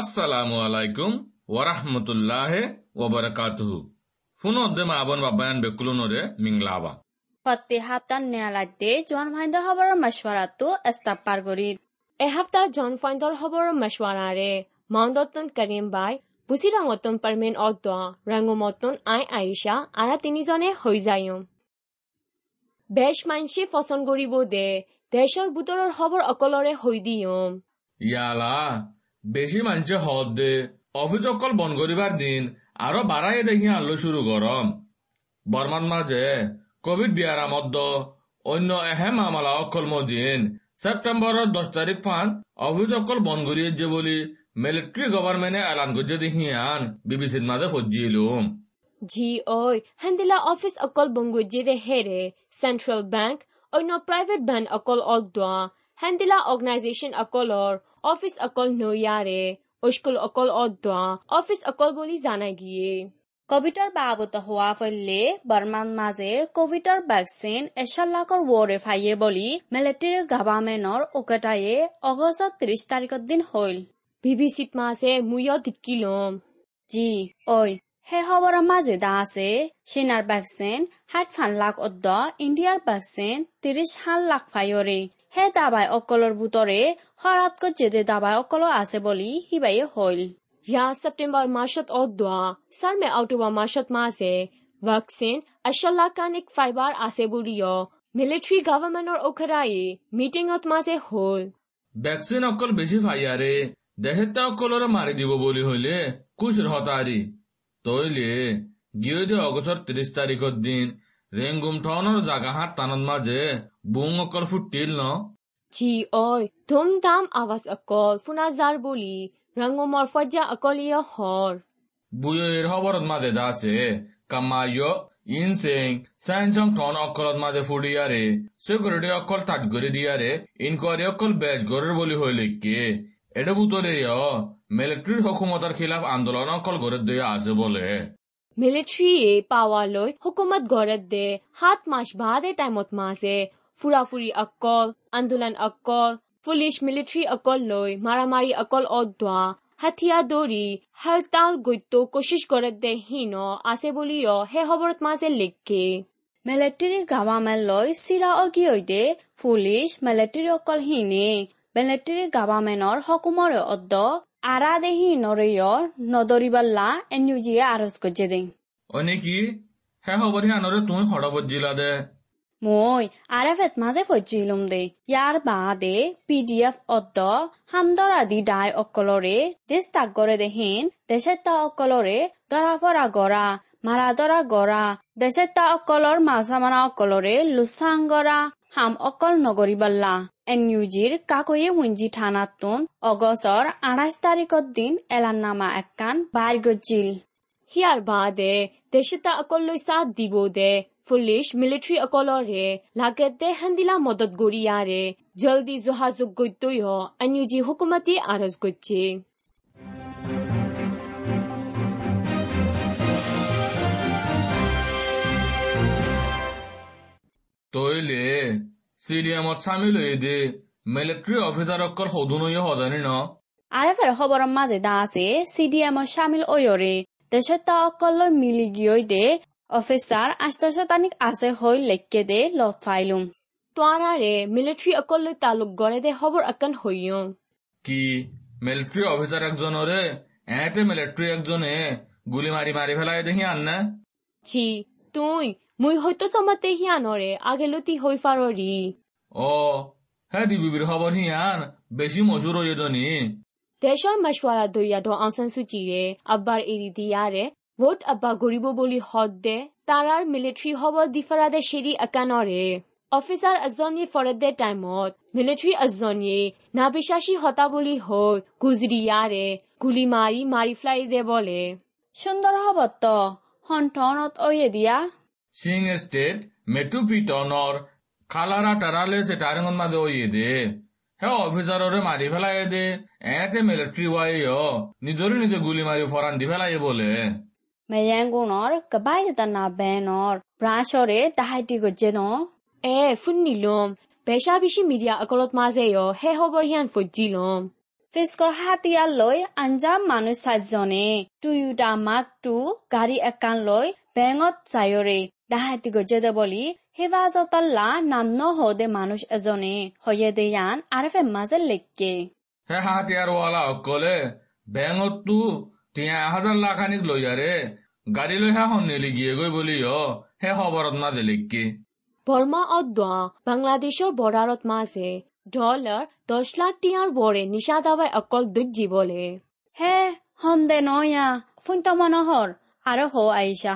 আসসালামু আলাইকুম ওয়ারাহমতুল্লাহ ওবরাকাতুহু ফুনদ্দে মাবন বাবায়ান বেকুলুনরে মিংলাবা প্রতি হাপ্তার নেয়ালাইতে জন ভাইন্দ খবরের মশওয়ারাতো এস্তাপার গরির এসপ্তাহ জন ফাইন্দর খবর মশওয়ারারে মাউন্ডতন করিম বাই বুসিরাঙতন পারমেন অদ্দোয়া রাঙ্গুমতন আই আইসা আরা তিনিজনে হৈ যায়ম বেশ মানসি ফসন গরিব দে দেশৰ বুটৰৰ খবৰ অকলৰে হৈ দিয়ম ইয়ালা বেশি মানছে হদ দে। অফিস অকল বন করিবার দিন আরও বাড়াই দেখি আনলো শুরু গরম। বর্মান মাঝে কোভিড বিয়ার মধ্য অন্য এহে মামলা অকল মদিন সেপ্টেম্বরের দশ তারিখ ফান অফিস অকল বন করিয়ে বলি মিলিটারি গভর্নমেন্টে এলান করছে দেখি আন। বিবিসির মাঝে সজ্জিলুম জি ঐ হেন্দিলা অফিস অকল বংগুজিৰে হেৰে চেণ্ট্ৰেল বেংক অন্য প্ৰাইভেট বেংক অকল অদ্দোৱা হেন্দিলা organisation Office akol no yare, school akol অদ্বা office akol boli jana giye. কভিডৰ বাবত হোৱা ফলে বৰ্মাৰ মাজে কভিডৰ ভেকচিন এচল্লাকৰ ৱৰে ফাইয়ে বুলি মিলিটেৰী গভাৰ্মেণ্টৰ অকেটায়ে অগষ্ট ত্ৰিশ তাৰিখৰ দিন হল ভি ভি চিত মাছে মূয় ধিকি লম জি ঐ সেই খবৰৰ মাজে দা আছে চীনৰ ভেকচিন ষাঠ ফান লাখ অদ্দ ইণ্ডিয়াৰ ভেকচিন ত্ৰিশ সাত লাখ ফাইয়ৰে সেই দাবাই অকলৰ বুটৰে শৰাতকৈ যেদে দাবাই অকল আছে বুলি সিবাই হ'ল। ইয়া ছেপ্টেম্বৰ মাৰ্চত অদ্দোৱা চাৰ্মে অক্টোবৰ মাৰ্চত মাছে ভেকচিন আশালাকানিক ফাইবাৰ আছে বুলিও মিলিটাৰী গভৰ্ণমেণ্টৰ ওখৰায়ে মিটিঙত মাছে হ'ল। ভ্যাকসিন অকল বেশি ফাইয়ারে দেশের অকলরে মারি দিব বলি হইলে কুশর হতারি তইলে গিয়ে দে অগস্টর ত্রিশ তারিখের দিন রেঙ্গুম টনর জাগা হাত তানন মাঝে বুং অকল ফুটিল ন? জি ওই ধুমধাম আওয়াজ অকল ফুনা জার বলি রঙ্গমর ফজা অকলিয় হর বুয়ের খবর মাঝে দাসে কামাইয় ইনসেং সাইনসং টন অকল মাঝে ফুড়িয়া রে সিকিউরিটি অকল টাট করে দিয়া রে ইনকোয়ারি অকল ব্যাচ গড়ের বলি হইল কে এডে ভূতরে মিলিট্রির হকুমতার খিলাফ আন্দোলন অকল গড়ের দিয়া আছে বলে। মিলিটাৰীয়ে পাৱালৈ হুকুমত গড়ত দে সাত মাস বাদে টাইমত মাজে ফুৰা ফুৰি অকল আন্দোলন অকল পুলিচ মিলিটাৰী অকল লৈ মাৰামাৰি অকল অদোৱা হাথিয়া দৌৰি হালতাল গত্য কোচিছ গড়ত দে হীন আছে বুলিও সেই খবৰত মাজে লিখে। মিলিটাৰী গাভাৰ্মেণ্টলৈ চিৰা অগিয়ৈ দে পুলিচ মিলিটাৰী অকল হীনে। মিলিটাৰী গাভাৰ্মেণ্টৰ হুকুমৰে অদ্য আৰা দেহি নৰৈয়ৰ নদৰিবাল্লা এনইউজিয়ে আৰজ কৰিছে দে অনেকি হে খবৰ আনৰে তুমি হঠাৎ জিলা দে মই আৰএফত মাজে ফজিলুম দে ইয়াৰ বাদে পি ডি এফ অদ্দ হামদৰ আদি দাই অকলৰে দেশ তাক গড়ে দেহিন দেশেতা অকলৰে দৰা ফৰা গৰা মাৰা দৰা গৰা দেশেতা অকলৰ মাছা মাৰা অকলৰে লুচাংগৰা হাম অকল নগৰীবাল্লা এন ইউ জিৰ কাকয়ে উঞ্জি থানাতুন অগষ্টৰ আঠাইছ তাৰিখৰ দিন এলাননামা একান বাইৰ গজিল। সিয়াৰ বাদে দেশতা অকললৈ সাথ দিব দে, পুলিচ, মিলিটাৰী অকলৰে লাগেতে হান্দিলা মদত গৰিয়াৰে জলদি যোগাযোগ গৈতৈও অন্যজি হুকুমতি আৰজ গৈছে তইলে সিরিয়ামত সামিল হয়ে দে। মিলিটারি অফিসার অকল সদুনইয় হজানি ন? আৰএফৰ খবৰৰ মাজে দা আছে চি ডি এমৰ চামিল অয়ৰে দেশতা অকল মিলি গিয়ই দে। অফিচাৰ আষ্টশতানিক আছে হৈ লেখকে দে লগ ফাইলুম তোৱাৰাৰে মিলিটাৰী অকললৈ তালুক গড়ে দে খবৰ আকান হৈয়ম কি? মিলিটারি অফিসার একজনরে এতে মিলিটারি একজনে গুলি মারি মারি ফেলাই দেখি আন্না জি তুই মুই হয়তো চমতে হিয়ানৰে আগেলতি হৈ ফাৰৰি ও হ্যাঁ ডিবিবির খবর হিয়ান বেশি মশুর হয়ে জনি দেশৰ মশৱাৰা দৈয়াদো আনচান চুচিৰে আব্বাৰ এৰি দিয়াৰে ভোট আব্বা গৰিব বুলি হদ দে তাৰাৰ মিলিটাৰী হব দিফাৰাদে চেৰি আকানৰে অফিচাৰ এজনী ফৰদে টাইমত মিলিটাৰী এজনীয়ে নাবিশ্বাসী হতা বুলি হৈ গুজৰিয়াৰে গুলি মাৰি মাৰি ফ্লাই দে বলে। সুন্দৰ হবত সন্থনত অয়ে দিয়া। সিং ষ্টেট মেটুপিটনৰ কালাৰা টাৰালে চেটাৰিঙৰ মাজে অয়ে দে হে অফিচাৰৰে মাৰি পেলাই দে এহেঁতে মিলিট্ৰী ৱাই নিজৰে নিজে গুলী মাৰি ফৰাণ দি পেলাই বোলে মেজেংগুণৰ কবাই এটা বেনৰ ব্ৰাঞ্চৰে তাহাইটি গজে ন এ শুননি লম বেচা বেছি মিডিয়া অকলত মাজে অ হে হব হিয়ান ফজি লম ফিস্কৰ হাতিয়াৰ লৈ আঞ্জাম মানুহ চাৰিজনে টুয়ুটা মাক টু গাড়ী একান লৈ বেংত চায়ৰে ডাহাতি গজেদে বলি হেফাজতল্লা নাম নহদে মানুহ এজনে হয়ে দেয়ান আৰফে মাজে লেকে হে হাতিয়াৰৱালা অকলে বেঙততো তিয়া হাজাৰ লাখানিক লৈ আৰে গাড়ী লৈ হে সন্নেলি গিয়ে গৈ বুলি অ হে খবৰত মাজে লিখকে বৰ্মা অদ্দোৱা বাংলাদেশৰ বৰ্ডাৰত মাজে ডলাৰ দহ লাখ টিয়াৰ বৰে নিচা দাবাই অকল দুজি বলে হে সন্দে নয়া ফুন্ত মনোহৰ আৰু হ আইসা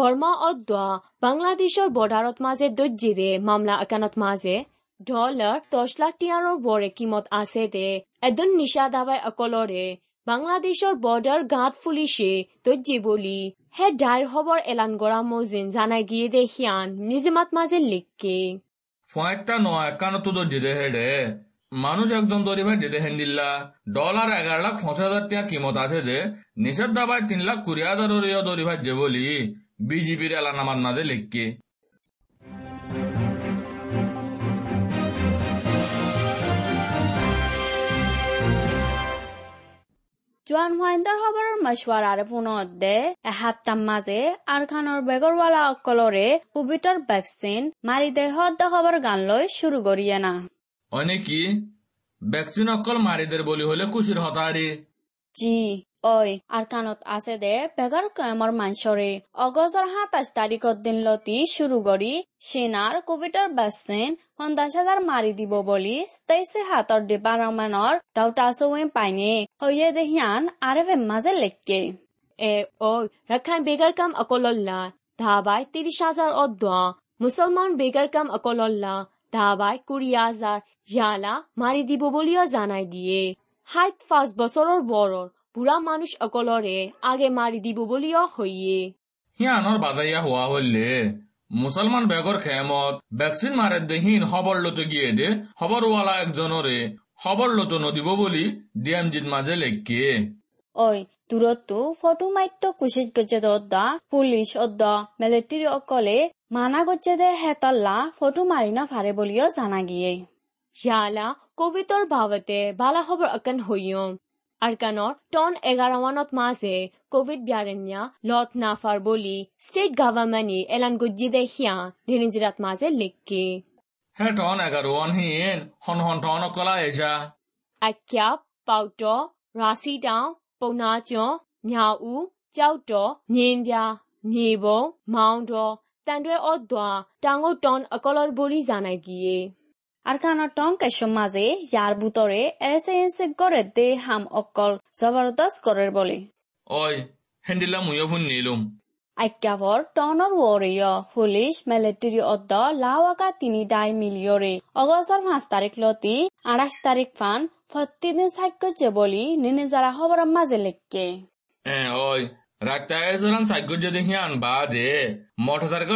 বৰ্মা অদ্দোৱা বাংলাদেশৰ বৰ্ডাৰত মাজে দজ্জিৰে মামলা একানত মাজে ডলাৰ দহ লাখ টিয়াৰৰ বৰে কিমত আছে দে। এদন নিশা দাবাই অকলৰে বাংলাদেশৰ বৰ্ডাৰ গাঁত ফুলিছে দজ্জি বুলি। হে ডাইৰ হবৰ এলান গৰা মজিন জানাই গিয়ে দে সিয়ান নিজমাত মাজে লিখকে। ফয়েকটা নয় একানত তো দিদে হেডে মানুষ একজন দরিভাই দিদে হেন্দিল্লা। ডলার এগারো লাখ পঁচিশ হাজার টাকা কিমত আছে যে নিষেধ দাবায় তিন লাখ কুড়ি হাজার দরিভাই যে বলি। বিজেপির এলানামার মাঝে লিখকে। জোৱান হোৱাইণ্ডাৰ খবৰৰ মছৱাৰাৰ পুনতে এসপ্তাহ মাজে আৰখানৰ বেগৰৱালা অকলৰে কোভিডৰ ভেকচিন মাৰি দেহত খবৰ গান লৈ শুরু করিয়ে না। অনেকি? ভ্যাকসিন অকল মারিদের বলি হলে খুশির হতারি জি ঐ আৰখানত আছে দে, বেগৰ কয়মৰ মাঞ্চৰে অগষ্টৰ সাতাইছ তাৰিখত দিন লতি শুরু কৰি কোভিডৰ ভেকচিন পঞ্চাছ হাজাৰ মাৰি দিব বুলি ষ্টেচে হাতৰ ডিপাৰ্টমেণ্টৰ ডাউটা চৌৱে পাইনে। হৈয়ে দেহিয়ান আৰফে মাজে লেকে এ, ঐ, ৰাখাইন বেগাৰ কাম অকলল্লা, ধাবাই ত্ৰিশ হাজাৰ অদ্দোৱা মুছলমান বেগাৰ কাম অকলল্লা, ধাবাই কুড়ি হাজাৰ ইয়ালা মাৰি দিব বুলিও জানাই দিয়ে। ষাঠ পাঁচ বছৰৰ বৰৰ। বুঢ়া মানুষ অকলৰে আগে মাৰি দিব বুলিও হইয়ে। সিয়ানৰ বাজাইয়া হোৱা হলে মুছলমান বেগৰ খেমত ভ্যাকসিন মারে দেহীন খবর লতো গিয়ে দে খবরওয়ালা একজনরে খবর লতো নদিব বলি ডিএমজিত মাঝে লেখকে। ঐ দূৰতো ফটো মাত্য কুচিত গজ্জে অদ্দা পুলিচ অদ্দা মিলিটাৰী অকলে মানা গজ্জে দে হেতাল্লা ফটো মাৰি নাফাৰে বুলিও জানা গিয়ে। ইয়ালা কোভিডৰ ভাৱতে বালা খবৰ অকন হইয়ম আৰকানৰ টন এঘাৰমানত মাজে কোভিড বিয়াৰেণ্যা লত নাফাৰ বুলি ষ্টেট গভৰ্ণমেণ্টে এলান গুজ্জি দে সিয়া নিৰিঞ্জিৰাত মাজে লিখকে। হে টন এগারোয়ান হিন হন হন টন অকলা এসা আক্যাপ পাউট ৰাচিটাও পৌনাচ ঞাউ চাউট নিন্দা নিব মাউণ্ট তাণ্ডৱে অদ্দোৱা টাঙৰ টন অকলৰ বুলি জানাই মাজে ইয়াৰ বুটৰে এছে এছে গড়ে দে হাম অকল জবৰদস্ত কৰে বুলি ওই টনৰ ৱৰিয় পুলিচ মিলিটাৰী অদ্দ লাৱাকা তিনিটাই মিলিয়ৰে অগষ্টৰ পাঁচ তাৰিখ লতি আঠাইছ তাৰিখ ফান ফত্তিদিন চাক্য বুলি সাইকো যদি হিয়ান বা দে ৰাইটাই এজন চাগ্য দেখিয়া আনবা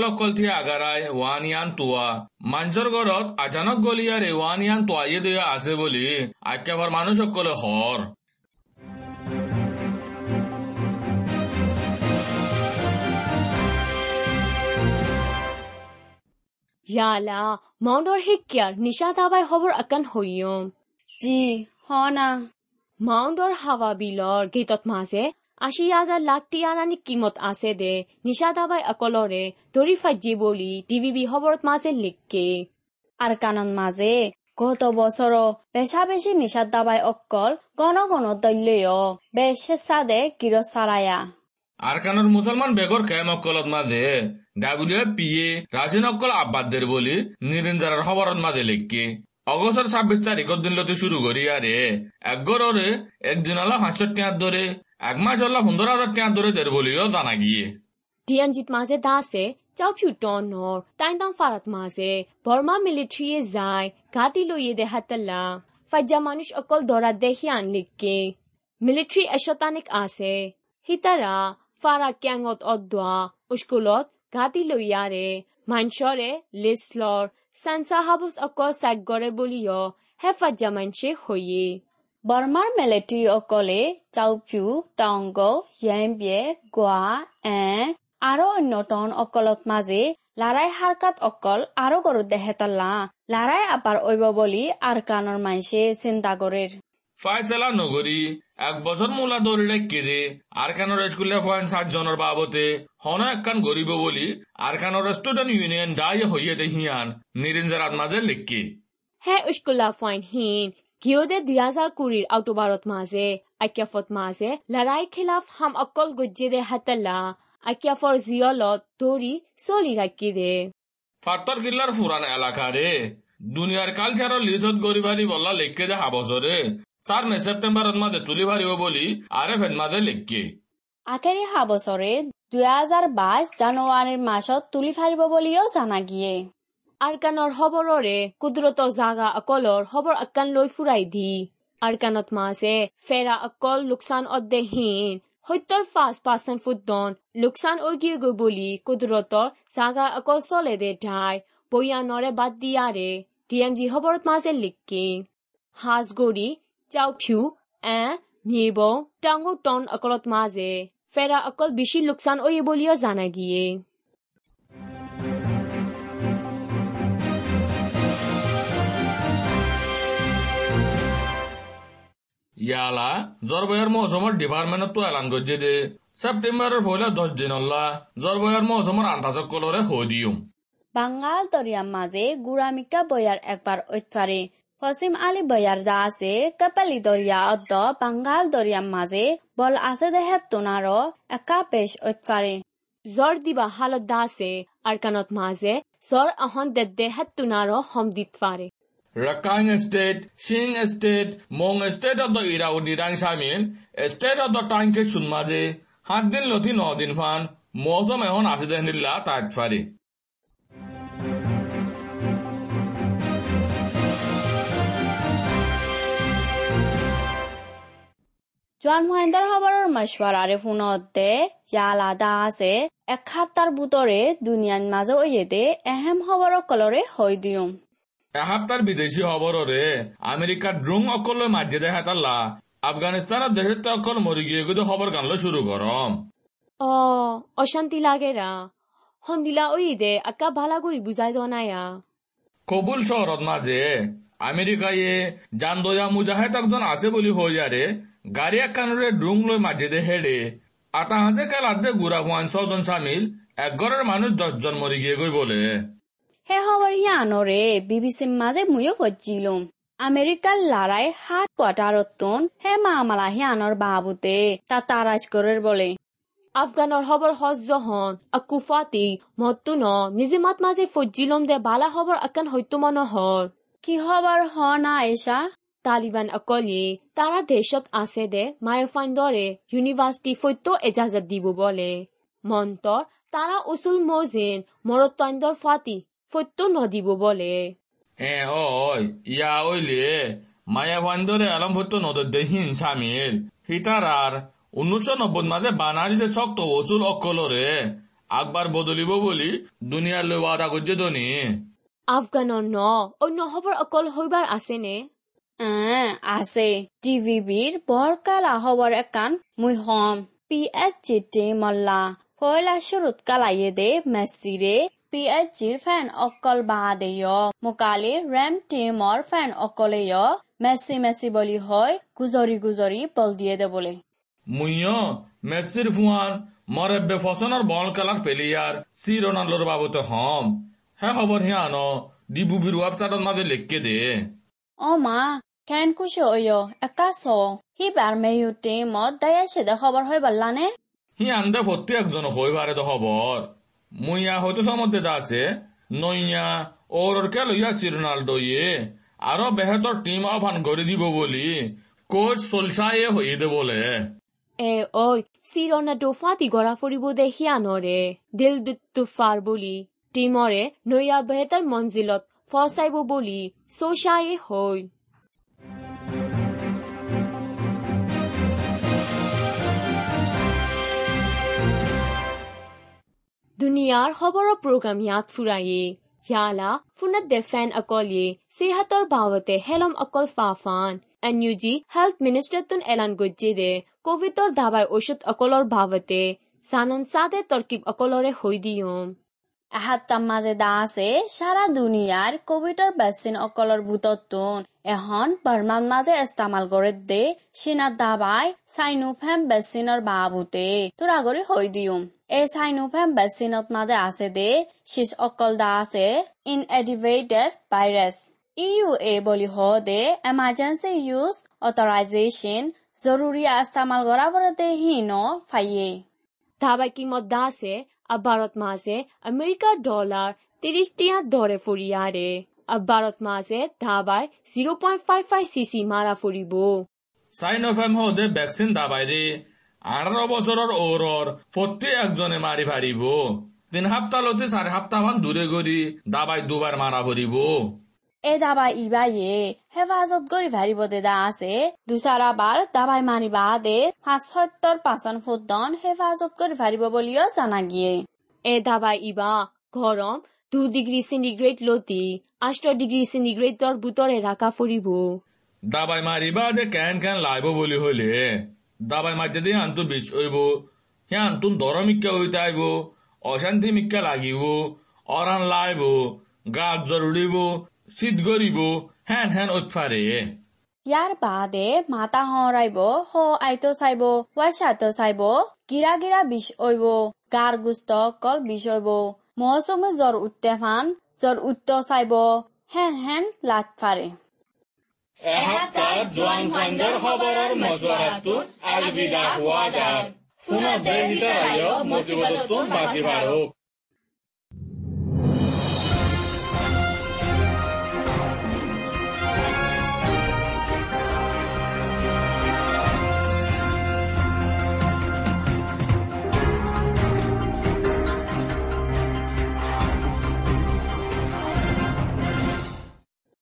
অকল থি আগাৰাই ৱান ইয়ান তোৱা মাঞ্জৰ আজানক গলিয়াৰে ৱান ইয়ান তোৱাইয়ে দিয়া আছে বুলি নিশা দাবাই হবৰ আকান হৈয়ম জি হ না মাউণ্ডৰ হাৱা বিলৰ গীতত মাজে আশী হাজাৰ লাখ টিয়াৰানি কিমত আছে দে নিচা দাবাই অকলৰে ধৰি ফাজি বুলি টিভি খবৰত মাজে লিখকে আর কানন মাঝে গত বছর বেশা বেশি নিষাদ দাবাই অক্কল গণ গণ দল্যয় বেশে সাদে গির সারায়া আরকানোর মুসলমান বেগর খেম অকলত মাঝে ডাব্লিউ পি এ রাজিন অকল আব্বাদের বলি নিরিঞ্জার খবরত মাঝে লিখকে অগস্টের ছাব্বিশ তারিখের দিন লতে শুরু করি আরে একগরে একদিন আলা পাঁচশো টিয়ার ধরে এক মাস আল্লাহ সুন্দর হাজার টিয়ার ধরে দের বলিও জানা গিয়ে। ডিএমজিত মাজে দাসে চাউফিউ টনৰ টাইনটাং ফারাত মাজে বৰ্মা মিলিটাৰীয়ে যায়, ঘাটি লৈয়ে দে হাতলা ফাজ্জা মানুষ অকল দৰা দেখি আনলিকে মিলিটাৰী এশতানিক আছে। হিতাৰা ফাৰা কেঙত অদ্দোৱা স্কুলত ঘাটি লিছলৰ চানচা হাবুচ অকল চাগ্যৰে বুলিও ဗာမာမဲလက်တီအကောလေတောက်ဖြူတောင်ကုန်းရမ်းပြေကွာအန်အာရောနော်တောင်းအကောလတ်မဇေလာရိုင်ဟာကတ်အကောလအာရောကရုဒေဟတလာလာရိုင်အပါရအိဘဘိုလီအာကာနော်မန်ရှေစင်တာဂိုရီ ফায়সালা নগৰী এক বছৰ মূলা দৰিৰে কেদে আৰ্কানৰ ৰেচকুলে ফুৱান সাত বাবতে হনা একান গৰিব বুলি আৰ্কানৰ ষ্টুডেণ্ট ইউনিয়ন দায়ে হৈয়ে দেহিয়ান নিৰঞ্জৰাত লিখকি হে উস্কুলা হিন গিয়দে দুই হাজাৰ কুৰিৰ অক্টোবৰত মাজে আক্যাফত মাজে লৰাই খিলাফ হাম অকল গজ্জে দে হাতলা আক্যাফৰ জিয়লত দৌৰি চলি ৰাখি দে ফাত্তর কিল্লার ফুরান এলাকারে দুনিয়ার কালচারর লিজত গরিবারি বল্লা লেখকে দেখা বছরে চার মে সেপ্টেম্বরত মাঝে তুলি ভারিব বলি আরে ফেন মাঝে লেখকে আকেৰি হা বছৰে দুহেজাৰ বাইশ জানুৱাৰীৰ মাছত তুলি ফাৰিব বুলিও জানা গিয়ে আৰকানৰ খবৰৰে কুদৰত জাগা অকলৰ খবৰ আকান লৈ ফুৰাই দি। আৰকানত মাজে ফেৰা অকল লোকচান অদ্দেহীন। সত্তৰ পাঁচ পাৰ্চেণ্ট ফুটন লোকচান অগিয়ে গৈ বুলি কুদৰতৰ জাগা অকল চলে দে ঢাই বৈয়ানৰে বাদ দিয়াৰে ডি এম জি খবৰত মাজে লিখকি হাজগৰি চাউফিউ এ নিবৌ টাঙৰ টন অকলত মাজে। ফেৰা অকল বেছি লোকচান অয়ে বুলিও জানা গিয়ে। ইয়ালা জলবায়ুর মৌসুমের ডিপার্টমেন্টত এলান করছে যে সেপ্টেম্বরের পয়লা দশ দিন হল্লা জলবায়ুর মৌসুমের আন্দাজক কলরে হই দিম বাঙ্গাল দরিয়ার মাঝে গুড়ামিকা বয়ার একবার ঐতফারে পশ্চিম আলী বয়ার দা আছে কাপালি দরিয়া অদ্দ বাঙ্গাল দরিয়ার মাঝে বল আছে দেহে তোনার একা পেশ ঐতফারে জ্বৰ দিবা হালত দাসে আৰকানত মাজে জ্বৰ আহন দেদে হাতুনাৰো সমদিত ফাৰে State, Sing State, Mong State of the Iraudi Rang Samin, State of the Tanke Sunmaje, হাত দিন লথি ন দিন ফান মৌসুম এখন আছে দেন দিল্লা তাত ফারি জোৱান মহেন্দ্ৰ খবৰৰ মছৱাৰাৰে ফোনতে ইয়ালা দা আছে এক সাপ্তাৰ বুটৰে দুনিয়াৰ মাজে ওয়েদে এহেম খবৰৰ কলৰে হৈ দিওঁ এসপ্তাহ বিদেশি খবররে আমেরিকার ড্রোন অকল মাঝে দেখা তাল্লা আফগানিস্তানের দেশের অকল মরি গিয়ে কিন্তু খবর গানলো শুরু করম অ অশান্তি লাগেৰা সন্দিলা ঐ দে আকা ভালা কৰি বুজাই জনায়া কবুল শহরত মাঝে আমেরিকায় জানদয়া মুজাহেদ একজন আছে বলি হয়ে যারে গাড়ি একখানরে ড্রোন লই মাঝে দে হেডে আতা হাজে কাল আদে গুড়া হুয়ান ছজন সামিল এক ঘরের মানুষ দশজন মরি গিয়ে গই বলে। শেষৰ ইয়ানৰে বিবিচিৰ মাজে ময়ো সজিলো আমেৰিকাৰ লৰাই হাত কোৱাৰ্টাৰতন হে মামালা হিয়ানৰ বাবুতে তা তাৰাজ কৰৰ বলে আফগানৰ খবৰ সহ্য হন আকুফাতি মতুন নিজে মাত মাজে ফজিলম দে বালা খবৰ আকান সত্য মনোহৰ কি খবৰ হ না এছা তালিবান অকলি তারা দেশত আছে দে মায়োফান দরে ইউনিভার্সিটি ফৈত্য এজাজত দিব বলে মন্তর তারা উসুল মজেন মরত্তান্দর ফাতি ফৈত্য নদিব বলে। এ ওই ইয়া ওইলে মায়া ভান্দরে আলম হতো নদর দেহিন সামিল হিতারার উনিশশো নব্বই মাঝে বানারিতে শক্ত ওসুল অকলরে আকবার বদলিব বলি দুনিয়ার লই ওয়াদা করছে দনি আফগানৰ ন অন্য খবৰ অকল হইবাৰ আছেনে? আহ, আছে। টিভিবিৰ বৰকালা খবৰ একান মুই হম। পি এইচ জি টি মল্লা পয়লা শুরুত কালাইয়ে দে মেসিরে পি এইচ জিৰ ফেন অকল বাদে মোকালি ৰেম টিমৰ অকলে মেসি মেসি বলি হয় গুজৰি গুজৰি বল দিয়ে দে বলে মুইয় মেসির ফুয়ান মরেব্বে ফসনের বল খেলার পেলিয়ার সি রোনাল্ডোর বাবতে হম হ্যাঁ খবর হিয়ান ডিবুবির ওয়েবসাইটত মাঝে লিখকে দে অ মা কেন কুছে অয় একা সি বাৰ মেয়ু টিমত দায়া সেদে খবৰ হৈ বললানে হি আন্দে ভর্তি একজন হই পারে তো খবর মুইয়া হয়তো সমতে আছে নইয়া ওর ওর কেল ইয়া রোনাল্ডো ইয়ে আরও বেহতর টিম আফান করে দিব বলি। কোচ সলসায়ে হইয়ে দে বলে। এ ঐ চিৰণাটো ফাটি গৰা ফুৰিব দে সিয়ানৰে দিল দুটু ফাৰ বুলি। টিমৰে নৈয়া বেহেতাৰ মঞ্জিলত ফচাইব বুলি। চৌচায়ে হৈ দুনিয়াৰ খবৰৰ প্ৰগ্ৰাম ইয়াত ফুৰায়ে। ইয়ালা ফোনত দে ফেন অকলে সেহাতৰ বাৱতে হেলম অকল ফাফান। এন ইউ জি, হেল্থ মিনিষ্টাৰটোন এলান গজ্জে দে। কোভিডৰ দাবাই ঔষধ অকলৰ বাৱতে। জানন চাদে তৰ্কিব অকলৰে হৈ দিয়ম। এসপ্তাহ মাঝে দা আছে সারা দুনিয়ার কোভিডর ভ্যাকসিন অকলর বুতত্তুন এখন বর্মার মাঝে ইস্তেমাল করে দে। সিনার দাবাই সাইনোফেম ভ্যাকসিনের বাবুতে তোরা করে হই দিউম এই সাইনোফেম ভ্যাকসিনত মাঝে আছে দে শীষ অকল দা আছে ইনএডিভেটেড ভাইরাস ইউ এ বলি হ দে এমার্জেন্সি ইউজ অথরাইজেশন জরুরি ইস্তেমাল করা বলতে হিন ফাইয়ে ধাবাই কিমত দা আছে আবারত মাসে আমেরিকার ডলার তিরিশ টিয়া দরে ফুরিয়ারে আবারত মাসে ধাবাই zero point five five CC মারা ফুরিব সাইনোফেম হদে ভ্যাকসিন দাবাইরে আঠারো বছরের ওরর প্রতি একজনে মারি ফারিব তিন সপ্তাহ লতে চারি সপ্তাহ মান দূরে গড়ি দাবাই দুবার মারা ফুরিব এ দাবাই ইবাইয়ে হেফাজত করি ভারিব দে দা আছে। দুসারাবার দাবাই মারিবা দে পাঁচ সত্তর পাঁচন ফুটন হেফাজত করি ভারিব বলিও জানা গিয়ে। এ ধাবাই ইবা গরম দু ডিগ্রি সেন্টিগ্রেড লতি আষ্ট ডিগ্রি সেন্টিগ্রেডর ভিতরে রাখা ফুরিব দাবাই মারিবা দে কেন কেন লাইব বলি হইলে দাবাই মারতে দিয়ে আন্তু বিষ হইব হে আন্তুন দর মিক্কা হইতে আইব, অশান্তি মিক্কা লাগিব, অরান লাইব গাত জরুরিব শীত গরিব হ্যান হ্যান উৎফারে ইয়ার বাদে মাথা হরাইব হ আইতো চাইব ওয়াইসাতো চাইব, গিরা গিরা বিষ হইব গার গুস্ত কল বিষ হইব মৌসুমে জ্বর উঠতে ফান জ্বর উঠতে চাইব, হেন হেন লাট ফারে এসপ্তাহ জোৱান ফাইণ্ডৰ খবৰৰ মজুৱাৰাটো আলবিদা হোৱা যায় পুনৰ দেশ হিতাৰায়ক মজিবতটো বাজি বাঢ়ক